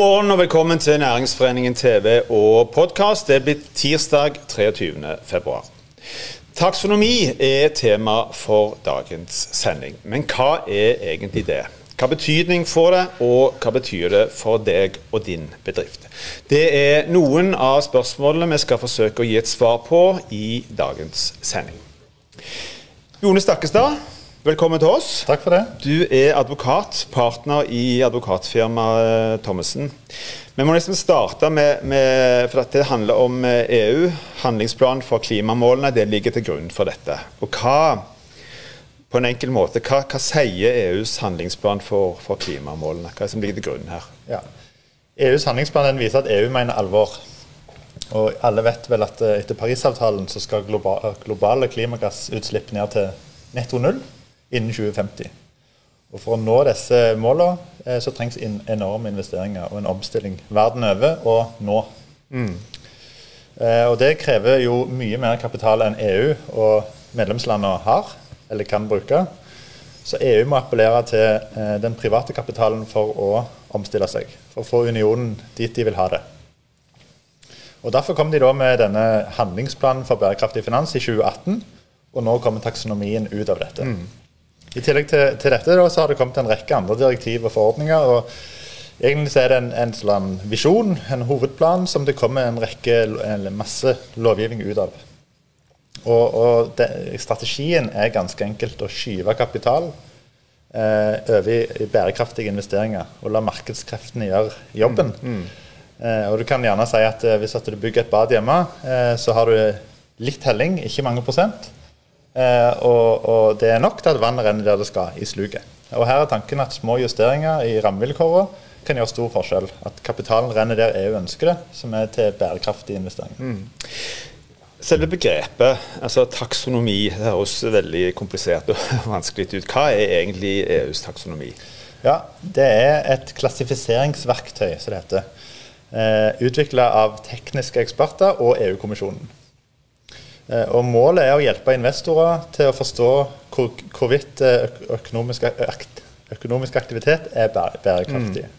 morgen og velkommen til Næringsforeningen TV og podkast. Det er blitt tirsdag 23. februar. Taksonomi er tema for dagens sending. Men hva er egentlig det? Hva betydning får det, og hva betyr det for deg og din bedrift? Det er noen av spørsmålene vi skal forsøke å gi et svar på i dagens sending. Jone Stakkestad, velkommen til oss. Takk for det. Du er advokat, partner i advokatfirmaet Thommessen. Vi må nesten starte med, med For at det handler om EU. Handlingsplanen for klimamålene det ligger til grunn for dette. Og hva på en enkel måte, hva, hva sier EUs handlingsplan for, for, klimamålene? Hva er det som ligger til grunn her? Ja. EUs handlingsplan viser at EU mener alvor. Og alle vet vel at eh, etter Parisavtalen så skal globale klimagassutslipp ned til netto null innen 2050. Og For å nå disse målene eh, så trengs enorme investeringer og en omstilling verden over og nå. Mm. Eh, og Det krever jo mye mer kapital enn EU og medlemslandene har eller kan bruke. Så EU må appellere til eh, den private kapitalen for å omstille seg. For å få unionen dit de vil ha det. Og Derfor kom de da med denne handlingsplanen for bærekraftig finans i 2018. Og nå kommer taksonomien ut av dette. Mm. I tillegg til, til dette da, så har det kommet en rekke andre direktiv og forordninger. og Egentlig så er det en, en sånn visjon, en hovedplan, som det kommer en rekke, en masse lovgivning ut av. Og, og det, strategien er ganske enkelt å skyve kapital eh, over i, i, bærekraftige investeringer og la markedskreftene gjøre jobben. Mm, mm. Eh, og du kan gjerne si at eh, hvis at du bygger et bad hjemme, eh, så har du litt helling, ikke mange prosent. Eh, og, og, det er nok til at vannet renner der det skal, i sluket. Og her er tanken at små justeringer i rammevilkårene kan gjøre stor forskjell. At kapitalen renner der EU ønsker det, som er til bærekraftige investeringer. Mm. Selve begrepet, altså taksonomi, det høres veldig komplisert og vanskelig ut. Hva er egentlig EUs taksonomi? Ja, Det er et klassifiseringsverktøy, som det heter. Eh, Utvikla av tekniske eksperter og EU-kommisjonen. Eh, og Målet er å hjelpe investorer til å forstå hvor, hvorvidt eh, økonomisk, økonomisk, aktivitet er bærekraftig. Mm.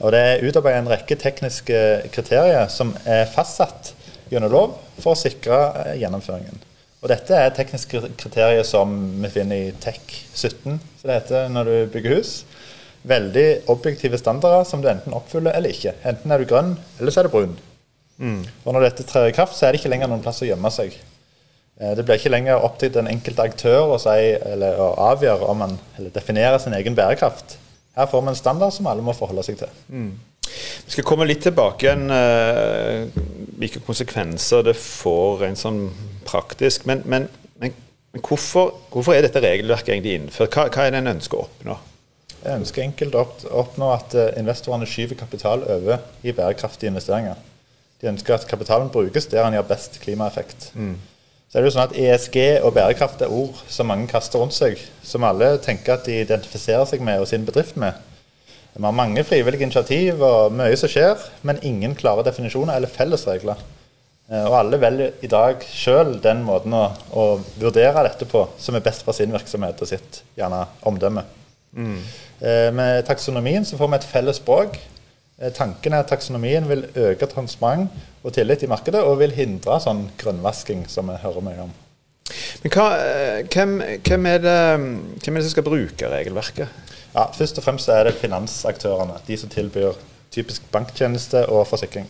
Og Det er utarbeidet en rekke tekniske kriterier som er fastsatt gjennom lov for å sikre eh, gjennomføringen. Og Dette er tekniske kriterier som vi finner i TEK 17, så det heter når du bygger hus. Veldig objektive standarder som du enten oppfyller eller ikke. Enten er du grønn, eller så er du brun. Mm. Og Når dette trer i kraft, så er det ikke lenger noen plass å gjemme seg. Eh, det blir ikke lenger opp til den enkelte aktør å, si, å avgjøre om man eller definere sin egen bærekraft. Her får vi en standard som alle må forholde seg til. Mm. Vi skal komme litt tilbake igjen uh, hvilke konsekvenser det får rent sånn praktisk. Men, men, men, men hvorfor, hvorfor, er dette regelverket egentlig innført? Hva, hva er det en ønsker å oppnå? Jeg ønsker enkelt å oppnå at uh, investorene skyver kapital over i bærekraftige investeringer. De ønsker at kapitalen brukes der den gir best klimaeffekt. Mm. Så er det jo sånn at ESG og bærekraft er ord som mange kaster rundt seg, som alle tenker at de identifiserer seg med og sin bedrift med. Vi har mange frivillige initiativ og mye som skjer, men ingen klare definisjoner eller fellesregler. Eh, og alle velger i dag sjøl den måten å, å, vurdere dette på som er best for sin virksomhet og sitt gjerne omdømme. Mm. Eh, med taksonomien så får vi et felles språk. Eh, tanken er at taksonomien vil øke transparent og tillit i markedet, og vil hindre sånn grønnvasking som vi hører mye om. Men hva, hvem, hvem, er det, hvem er det som skal bruke regelverket? Ja, Først og fremst er det finansaktørene. De som tilbyr typisk banktjeneste og forsikring.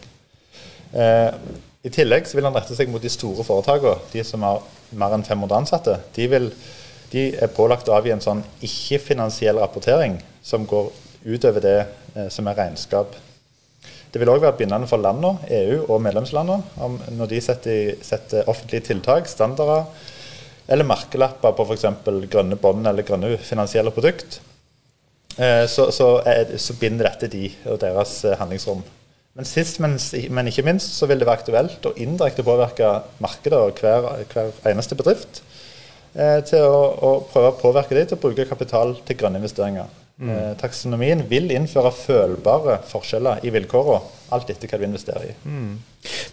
Eh, I tillegg så vil han rette seg mot de store foretakene, de som har mer enn 500 ansatte. De, vil, de er pålagt å avgi en sånn ikke-finansiell rapportering som går utover det eh, som er regnskap. Det vil òg være bindende for landene, EU og medlemslandene, når de setter, setter offentlige tiltak, standarder eller merkelapper på f.eks. grønne bånd eller grønne finansielle produkt. Eh, så, så, så, binder dette de og deres eh, handlingsrom. Men sist, men, men, ikke minst, så vil det være aktuelt å indirekte påvirke markedet og hver, hver eneste bedrift eh, til å, å, prøve å påvirke dem til å bruke kapital til grønne investeringer. Mm. Eh, taksonomien vil innføre følbare forskjeller i vilkårene, alt etter hva du investerer i. Mm.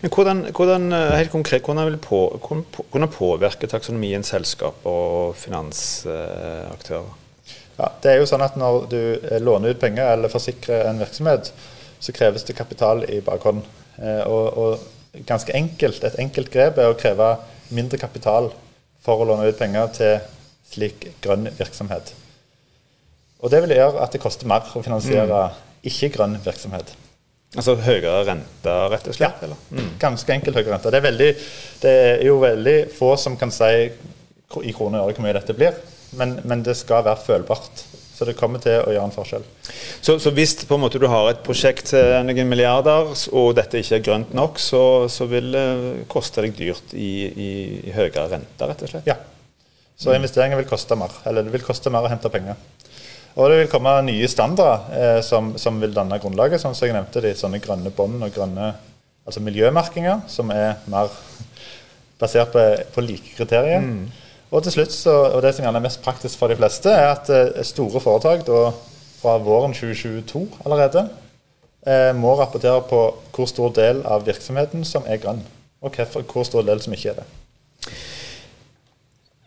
Men hvordan, hvordan, helt konkret, hvordan vil på, hvordan påvirke taksonomien selskap og finansaktører? Ja, det er jo sånn at Når du eh, låner ut penger eller forsikrer en virksomhet, så kreves det kapital i bakhånd. Eh, og, og ganske enkelt, et enkelt grep er å kreve mindre kapital for å låne ut penger til slik grønn virksomhet. Og det vil gjøre at det koster mer å finansiere mm. ikke-grønn virksomhet. Altså høyere rente, rett og slett? Ja, mm. ganske enkelt høyere rente. Det er, veldig, det er, jo veldig få som kan si i kroner og øre hvor mye dette blir, men, men det skal være følbart. Så det kommer til å gjøre en forskjell. Så, så hvis måte du har et prosjekt til noen milliarder, og dette ikke er grønt nok, så, så vil det koste deg dyrt i, i, i høyere rente, rett og slett? Ja. Så investeringer vil koste mer. Eller det vil koste mer å hente penger. Og det vil komme nye standarder eh, som, som, vil danne grunnlaget, sånn som jeg nevnte, de sånne grønne bånd og grønne altså miljømerkinger, som er mer basert på, på like kriterier. Mm. Og til slutt, så, og det som er mest praktisk for de fleste, er at eh, store foretak da, fra våren 2022 allerede eh, må rapportere på hvor stor del av virksomheten som er grønn, og hvor stor del som ikke er det.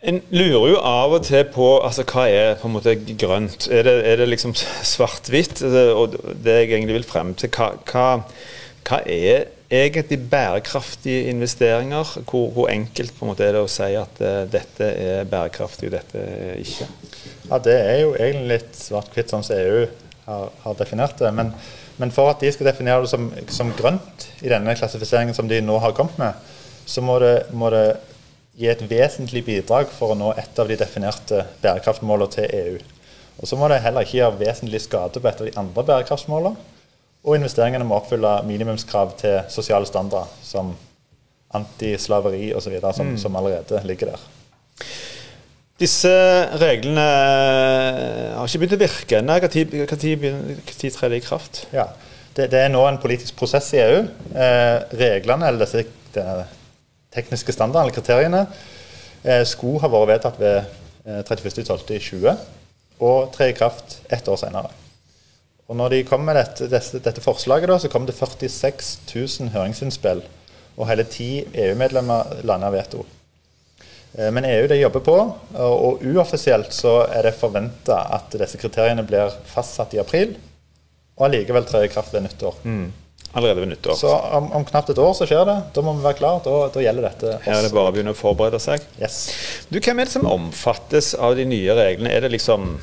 En lurer jo av og til på altså, hva er på en måte grønt. Er det, er det liksom svart-hvitt? Og det jeg egentlig vil frem til, hva, hva, hva er egentlig bærekraftige investeringer? Hvor, hvor, enkelt en måte er det å si at uh, dette er bærekraftig og dette er ikke? Ja, Det er jo egentlig litt svart-hvitt, sånn som EU har, har, definert det. Men, men, for at de skal definere det som, som, grønt i denne klassifiseringen som de nå har kommet med, så må det, må det gi et vesentlig bidrag for å nå et av de definerte bærekraftmålene til EU. Og Så må det heller ikke gjøre vesentlig skade på et av de andre bærekraftsmålene. Og investeringene må oppfylle minimumskrav til sosiale standarder, som antislaveri osv., som, mm. som allerede ligger der. Disse reglene har ikke begynt å virke. Når trer de i kraft? Ja, det, det, er nå en politisk prosess i EU. Eh, reglene, eller disse tekniske standarden, eller kriteriene, eh, skulle ha vært vedtatt ved eh, 31.12.20 og tre i kraft ett år senere. Og når de kom med dette, dette, dette forslaget, da, så kom det 46 000 høringsinnspill, og hele ti EU-medlemmer landa veto. Eh, men EU det jobber på, og uoffisielt så er det forventa at disse kriteriene blir fastsatt i april, og allikevel trer i kraft ved nyttår. Mm. Allerede ved nyttår. Så om, om, knapt et år så skjer det. Da må vi være klar. Da, da gjelder dette. Her er det bare å begynne å forberede seg. Yes. Du, Hvem er det som omfattes av de nye reglene? Er det liksom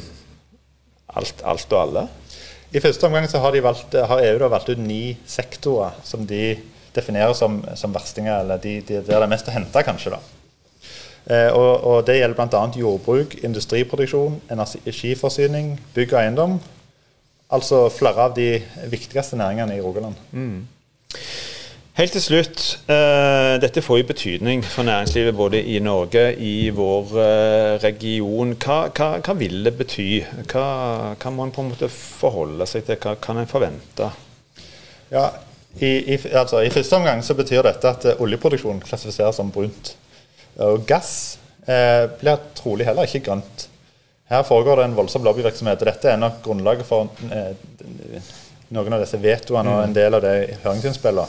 alt, alt og alle? I første omgang så har, valgt, har EU da valgt ut ni sektorer som de definerer som, som verstinger, eller de, de, der det er mest å hente, kanskje. da. Eh, og, og, Det gjelder bl.a. jordbruk, industriproduksjon, energiforsyning, bygg og eiendom. Altså flere av de viktigste næringene i Rogaland. Mm. Helt til slutt. Uh, dette får jo betydning for næringslivet både i Norge, i vår uh, region. Hva, hva, hva, vil det bety? Hva kan man på en måte forholde seg til? Hva kan en forvente? Ja, i, i, altså, I første omgang så betyr dette at uh, oljeproduksjon klassifiseres som brunt. Og gass blir trolig heller ikke grønt. Her foregår det en voldsom lobbyvirksomhet. og Dette er nok grunnlaget for noen av disse vetoene og en del av de høringsinnspillene.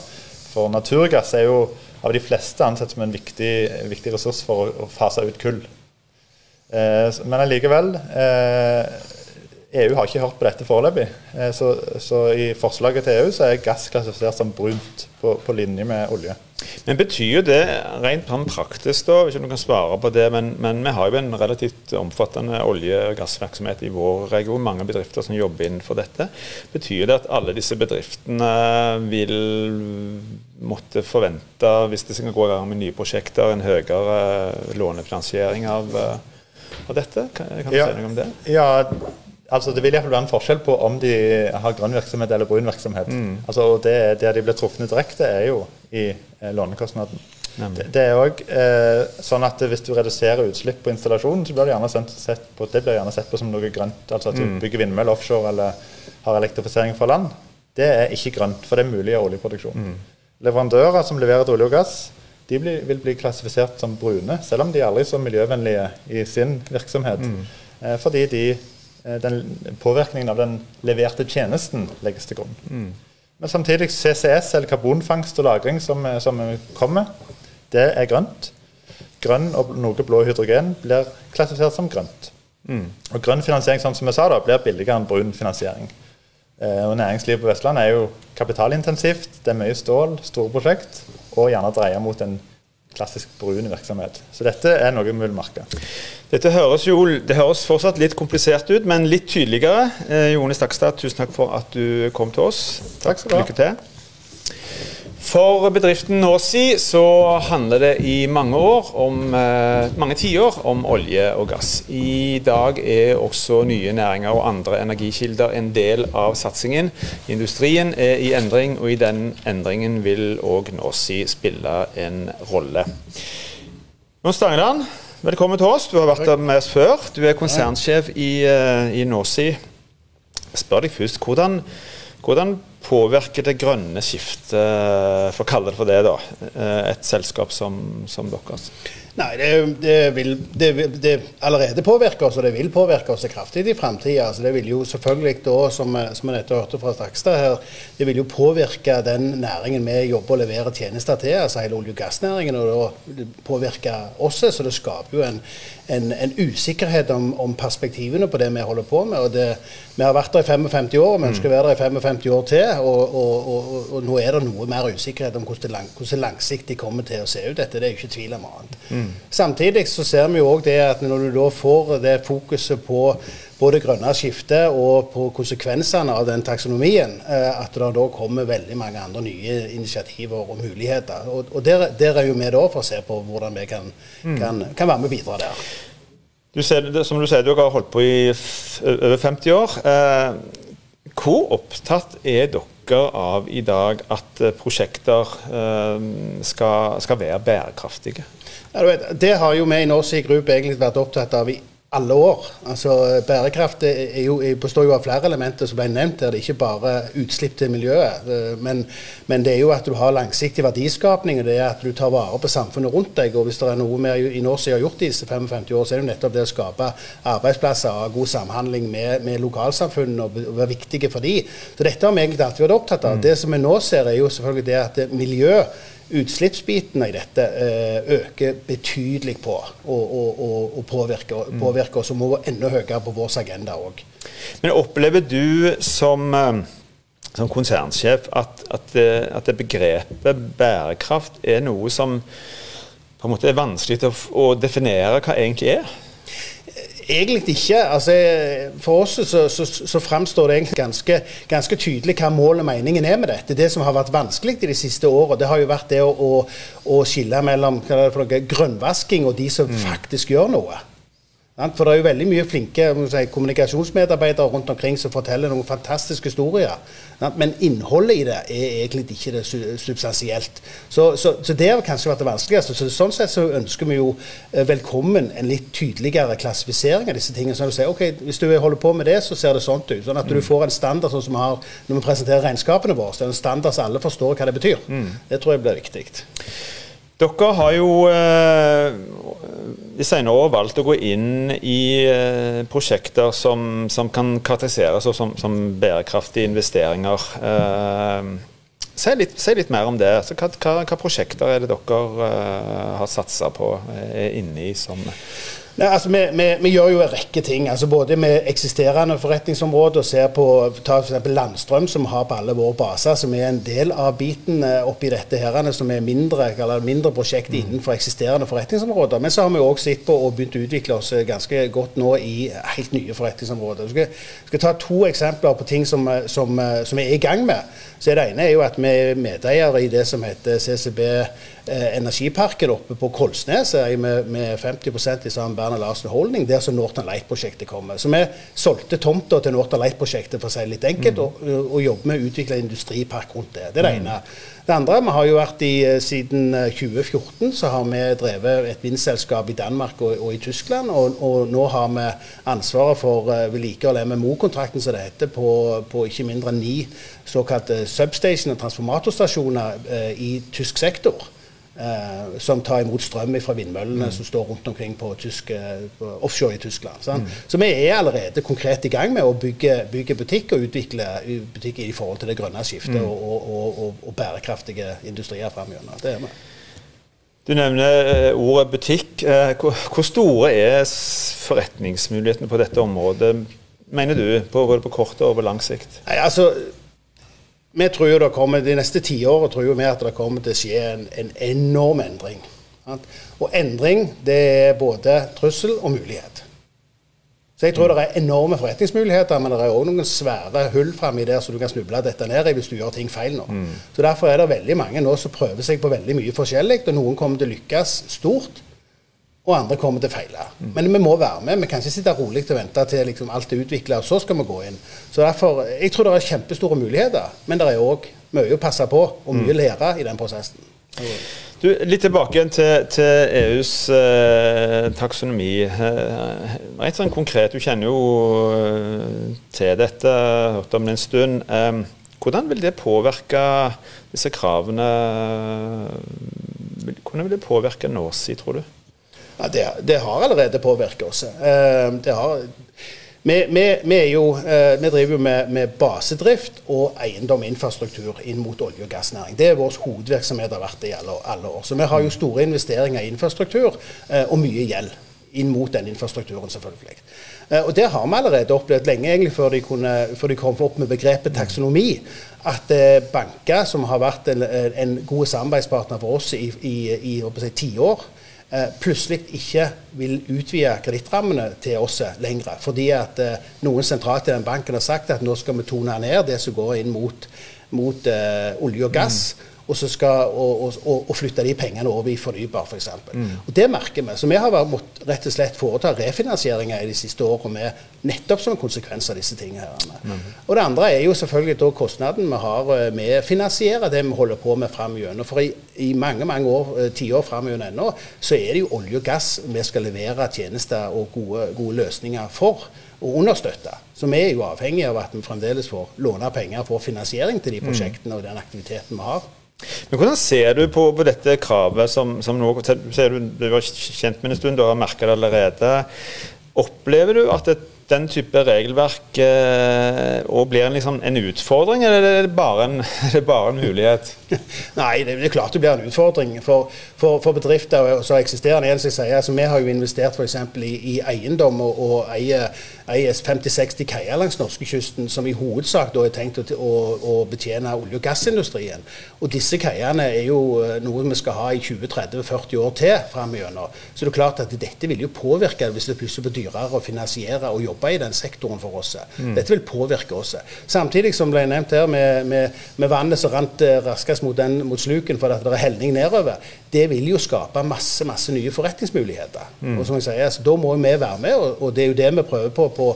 For naturgass er jo av de fleste ansett som en viktig, viktig ressurs for å, å, fase ut kull. Eh, men allikevel eh, EU har ikke hørt på dette foreløpig. Eh, så, så, i forslaget til EU så er gass klassifisert som brunt på, på linje med olje. Men Betyr jo det rent sånn praktisk, da, hvis du kan svare på det, men, men, vi har jo en relativt omfattende olje- og gassvirksomhet i vår region, mange bedrifter som jobber innenfor dette. Betyr det at alle disse bedriftene vil måtte forvente, hvis de skal gå i gang med nye prosjekter, en høyere lånefinansiering av, av dette? Kan, kan du ja, si noe om det? Ja, Altså, det vil iallfall være en forskjell på om de har grønn virksomhet eller brun virksomhet. Mm. Altså, og det, Der de blir truffet direkte, er jo i eh, lånekostnaden. Det, det, er òg eh, sånn at hvis du reduserer utslipp på installasjonen, så blir det gjerne sett på, det blir gjerne sett på som noe grønt. Altså at du mm. bygger vindmøller offshore eller har elektrifisering fra land. Det er ikke grønt, for det er mulig i oljeproduksjon. Mm. Leverandører som leverer til olje og gass, de blir, vil bli klassifisert som brune, selv om de er aldri så miljøvennlige i sin virksomhet. Mm. Eh, fordi de den påvirkningen av den leverte tjenesten legges til grunn. Mm. Men samtidig CCS, eller karbonfangst og -lagring, som, eh, som kommer, det er grønt. Grønn og noe blå hydrogen blir klassifisert som grønt. Mm. Og grønn finansiering sånn som jeg sa da, blir billigere enn brun finansiering. Eh, og Næringslivet på Vestlandet er jo kapitalintensivt. Det er mye stål, store prosjekt, og gjerne dreie mot en klassisk brun virksomhet. Så dette er noe vi vil merke. Dette høres jo det høres fortsatt litt komplisert ut, men litt tydeligere. Eh, Jone Stakstad, tusen takk for at du kom til oss. Takk skal du ha. Lykke til. For bedriften Nåsi så handler det i mange år om, eh, mange tiår om olje og gass. I dag er også nye næringer og andre energikilder en del av satsingen. Industrien er i endring, og i den endringen vil òg Nåsi spille en rolle. Jon Stangeland, velkommen til oss. Du har vært med oss før. Du er konsernsjef i, eh, i Nåsi. Jeg spør deg først, hvordan, hvordan påvirker det grønne skiftet, for å kalle det for det, da, eh, et selskap som, som deres? Nei, det, det, vil det, det allerede påvirker oss, og det vil påvirke oss kraftig i framtida. Altså, det vil jo selvfølgelig da, som, som jeg nettopp hørte fra Stakstad her, det vil jo påvirke den næringen vi jobber og leverer tjenester til, altså hele olje- og gassnæringen, og da påvirke oss. Så det skaper jo en, en, en usikkerhet om, om perspektivene på det vi holder på med. og det, Vi har vært der i 55 år, og vi ønsker å være der i 55 år til. Og, og, og, og nå er det noe mer usikkerhet om hvordan det, lang, hvordan det langsiktig kommer til å se ut. Dette det er jo ikke tvil om annet. Samtidig så ser vi jo òg det at når du da får det fokuset på både grønne skiftet og på konsekvensene av den taksonomien, eh, at det da kommer veldig mange andre nye initiativer og muligheter. Og, og der, der er jo vi da for å se på hvordan vi kan, kan, kan være med og bidra der. Du ser, som du sier, du har holdt på i over 50 år. Eh, hvor opptatt er dere av i dag at eh, prosjekter eh, skal, skal være bærekraftige? Ja, vet, det har jo vi i Norsi Group egentlig vært opptatt av i alle år. Altså, Bærekraft jo, består jo av flere elementer som ble nevnt her. Det er ikke bare utslipp til miljøet. eh, Men, men det er jo at du har langsiktig verdiskapning, og det er at du tar vare på samfunnet rundt deg. og Hvis det er noe vi i Norsi har gjort disse 55 år, så er det jo nettopp det å skape arbeidsplasser og god samhandling med, med lokalsamfunnene og og være viktige for de. Så dette har vi egentlig alltid vært opptatt av. Det som vi nå ser, er jo selvfølgelig det at miljø utslippsbitene i dette eh, øker betydelig på og, og, og, påvirker, påvirker oss og må være enda høyere på vår agenda òg. Men opplever du som, eh, som konsernsjef at, at, det- at det begrepet bærekraft er noe som på en måte er vanskelig å, å definere hva egentlig er? Egentlig ikke. altså For oss så, så, så framstår det egentlig ganske, ganske tydelig hva målet og meningen er med dette. Det som har vært vanskelig i de siste åra, det har jo vært det å, å, å skille mellom hva er det grønnvasking og de som faktisk gjør noe. For det er jo veldig mye flinke si, kommunikasjonsmedarbeidere rundt omkring som forteller noen fantastiske historier. Men innholdet i det er egentlig ikke det substansielt. Så, så, så det har kanskje vært det vanskeligste. Så sånn sett så ønsker vi jo eh, velkommen en litt tydeligere klassifisering av disse tingene. Sånn at du sier ok, hvis du holder på med det, så ser det sånn ut. Sånn at du får en standard sånn som vi har når vi presenterer regnskapene våre. Så det er en standard så alle forstår hva det betyr. Det tror jeg blir viktig. Dere har jo eh, de senere år valgt å gå inn i eh, prosjekter som, som kan karakteriseres som, som bærekraftige investeringer. Eh, si, litt, si litt mer om det. Altså, hva, hva, hva prosjekter er det dere eh, har satsa på, er inne i som Nei, altså, vi, vi, vi gjør jo en rekke ting. altså Både med eksisterende forretningsområder og ser på ta f.eks. Landstrøm, som har på alle våre baser, som er en del av biten eh, oppi dette her, som er mindre, eller mindre prosjekt innenfor eksisterende forretningsområder. Men så har vi òg sett på og begynt å utvikle oss eh, ganske godt nå i helt nye forretningsområder. Jeg skal, skal ta to eksempler på ting som, eh, som, eh, som vi er i gang med. Så Det ene er jo at vi er medeiere i det som heter CCB eh, Energiparken oppe på Kolsnes, med, med 50% i sammen Berner Larsen Holding, der som Northern Light-prosjektet kommer. Så vi solgte tomta til Northern Light-prosjektet, for å si det litt enkelt, og, og jobber med å utvikle en industripark rundt det. Det er det ene. Det andre, vi har jo vært i, eh, Siden eh, 2014 så har vi drevet et vindselskap i Danmark og, og i Tyskland. Og, og nå har vi ansvaret for vedlikehold av MMO-kontrakten, som det heter, på, på ikke mindre enn ni såkalte substation- og transformatorstasjoner eh, i tysk sektor. Eh, som tar imot strøm fra vindmøllene som står rundt omkring på, tysk, eh, på offshore i Tyskland. sant? Så vi er allerede konkret i gang med å bygge, bygge butikk og utvikle butikk i forhold til det grønne skiftet og, og, og, og, og bærekraftige industrier framover. Det er vi. Du nevner eh, ordet butikk. Eh, Hvor, store er forretningsmulighetene på dette området mener du, på, både på kort og på lang sikt? Nei, altså, vi tror jo det kommer, De neste tiåret tror vi at det kommer til å skje en, en enorm endring. Sant? Og endring det er både trussel og mulighet. Så jeg tror det er enorme forretningsmuligheter, men det er òg noen svære hull framme der som du kan snuble dette ned i hvis du gjør ting feil nå. Mm. Så Derfor er det veldig mange nå som prøver seg på veldig mye forskjellig, og noen kommer til å lykkes stort. Og andre kommer til å feile. Mm. Men vi må være med. Vi kan ikke sitte rolig og vente til liksom alt er utvikla, og så skal vi gå inn. Så derfor, Jeg tror det er kjempestore muligheter, men det er òg mye å passe på og mye å mm. lære i den prosessen. Du, litt tilbake til, til EUs eh, taksonomi. Eh, rett sånn konkret, du kjenner jo eh, til dette, hørt om det en stund. Eh, hvordan vil det påvirke disse kravene Hvordan vil det påvirke Norsi, tror du? Ja, det, det, har allerede påvirket oss. Eh, har vi, vi, vi, jo, eh, vi, driver jo med, med, basedrift og eiendom og infrastruktur inn mot olje- og gassnæring. Det er vår hovedvirksomhet har vært i alle, alle, år. Så vi har jo store investeringer i infrastruktur eh, og mye gjeld inn mot den infrastrukturen, selvfølgelig. Og det har vi allerede opplevd lenge, egentlig før de, kunne, før de kom opp med begrepet taksonomi. At banker, som har vært en, en god samarbeidspartner for oss i, i, i, tiår, plutselig ikke vil utvide kredittrammene til oss lenger. Fordi at eh, noen sentralt i den banken har sagt at nå skal vi tone ned det som går inn mot, mot olje og gass. Mm og, så skal, og, og, og, flytte de pengene over i fornybar f.eks. For mm. Og Det merker vi. Så vi har måttet rett og slett foreta refinansieringer i de siste årene nettopp som en konsekvens av disse tingene. her. Mm. Og Det andre er jo selvfølgelig da kostnaden vi har eh, med å finansiere det vi holder på med fram gjennom. For i, i, mange mange år, eh, tiår fram gjennom ennå, så er det jo olje og gass vi skal levere tjenester og gode, gode løsninger for og understøtte. Så vi er jo avhengig av at vi fremdeles får låne penger for finansiering til de mm. prosjektene og den aktiviteten vi har. Men Hvordan ser du på, på dette kravet som, som nå ser du, du var kjent med en stund, du har merka det allerede. Opplever du at det den type regelverk eh, og blir en, liksom, en, utfordring, eller er det bare en, det bare en mulighet? Nei, det, er klart det blir en utfordring for, for, for bedrifter som eksisterende. Altså, vi har jo investert f.eks. I, i eiendom og, og eier, eier 50-60 kaier langs norskekysten som i hovedsak da er tenkt å, å, å betjene olje- og gassindustrien. Og disse kaiene er jo eh, noe vi skal ha i 20-30-40 år til framover. Så det er klart at dette vil jo påvirke hvis det plutselig blir dyrere å finansiere og jobbe jobbe i den sektoren for oss. Mm. Dette vil påvirke oss. Samtidig som ble nevnt her med, med, med vannet som rant eh, raskest mot, den, mot sluken fordi det er helning nedover, det vil jo skape masse masse nye forretningsmuligheter. Mm. Og som jeg sier, altså, Da må vi være med, og, og det er jo det vi prøver på på,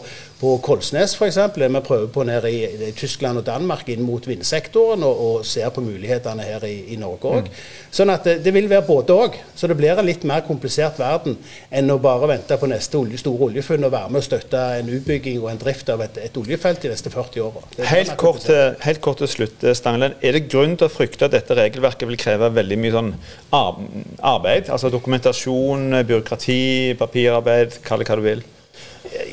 på Kolsnes f.eks. Vi prøver på nede i, i, Tyskland og Danmark inn mot vindsektoren, og, og ser på mulighetene her i, i Norge òg. Mm. Sånn at det, det vil være både òg. Så det blir en litt mer komplisert verden enn å bare vente på neste olje, store oljefunn og være med og støtte en utbygging og en drift av et, et oljefelt de neste 40 åra. Helt, helt, kort til slutt, Stangeland. Er det grunn til å frykte at dette regelverket vil kreve veldig mye sånn arbeid? Altså dokumentasjon, byråkrati, papirarbeid, kall det hva du vil?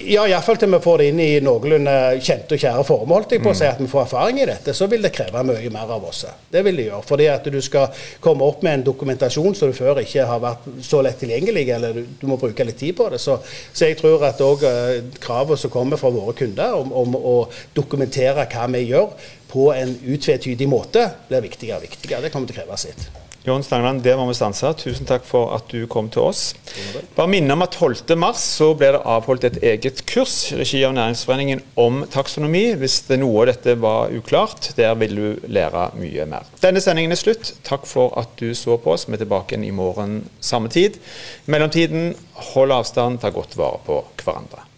Ja, iallfall til vi får det inn i noenlunde kjente og kjære formål. på å si at vi får erfaring i dette, så vil det kreve mye mer av oss. Det vil det gjøre. Fordi at du skal komme opp med en dokumentasjon som du før ikke har vært så lett tilgjengelig, eller du, må bruke litt tid på det. Så, så jeg tror at òg kravene kravet som kommer fra våre kunder om, om, å dokumentere hva vi gjør på en utvetydig måte, blir viktigere og viktigere. Det kommer til å kreve sitt. Jon Stangland, der må vi stanse. Tusen takk for at du kom til oss. Bare minne om at 12. mars så ble det avholdt et eget kurs i regi av Næringsforeningen om taksonomi. Hvis det noe av dette var uklart, der vil du lære mye mer. Denne sendingen er slutt. Takk for at du så på oss. Vi er tilbake igjen i morgen samme tid. I mellomtiden, hold avstand, ta godt vare på hverandre.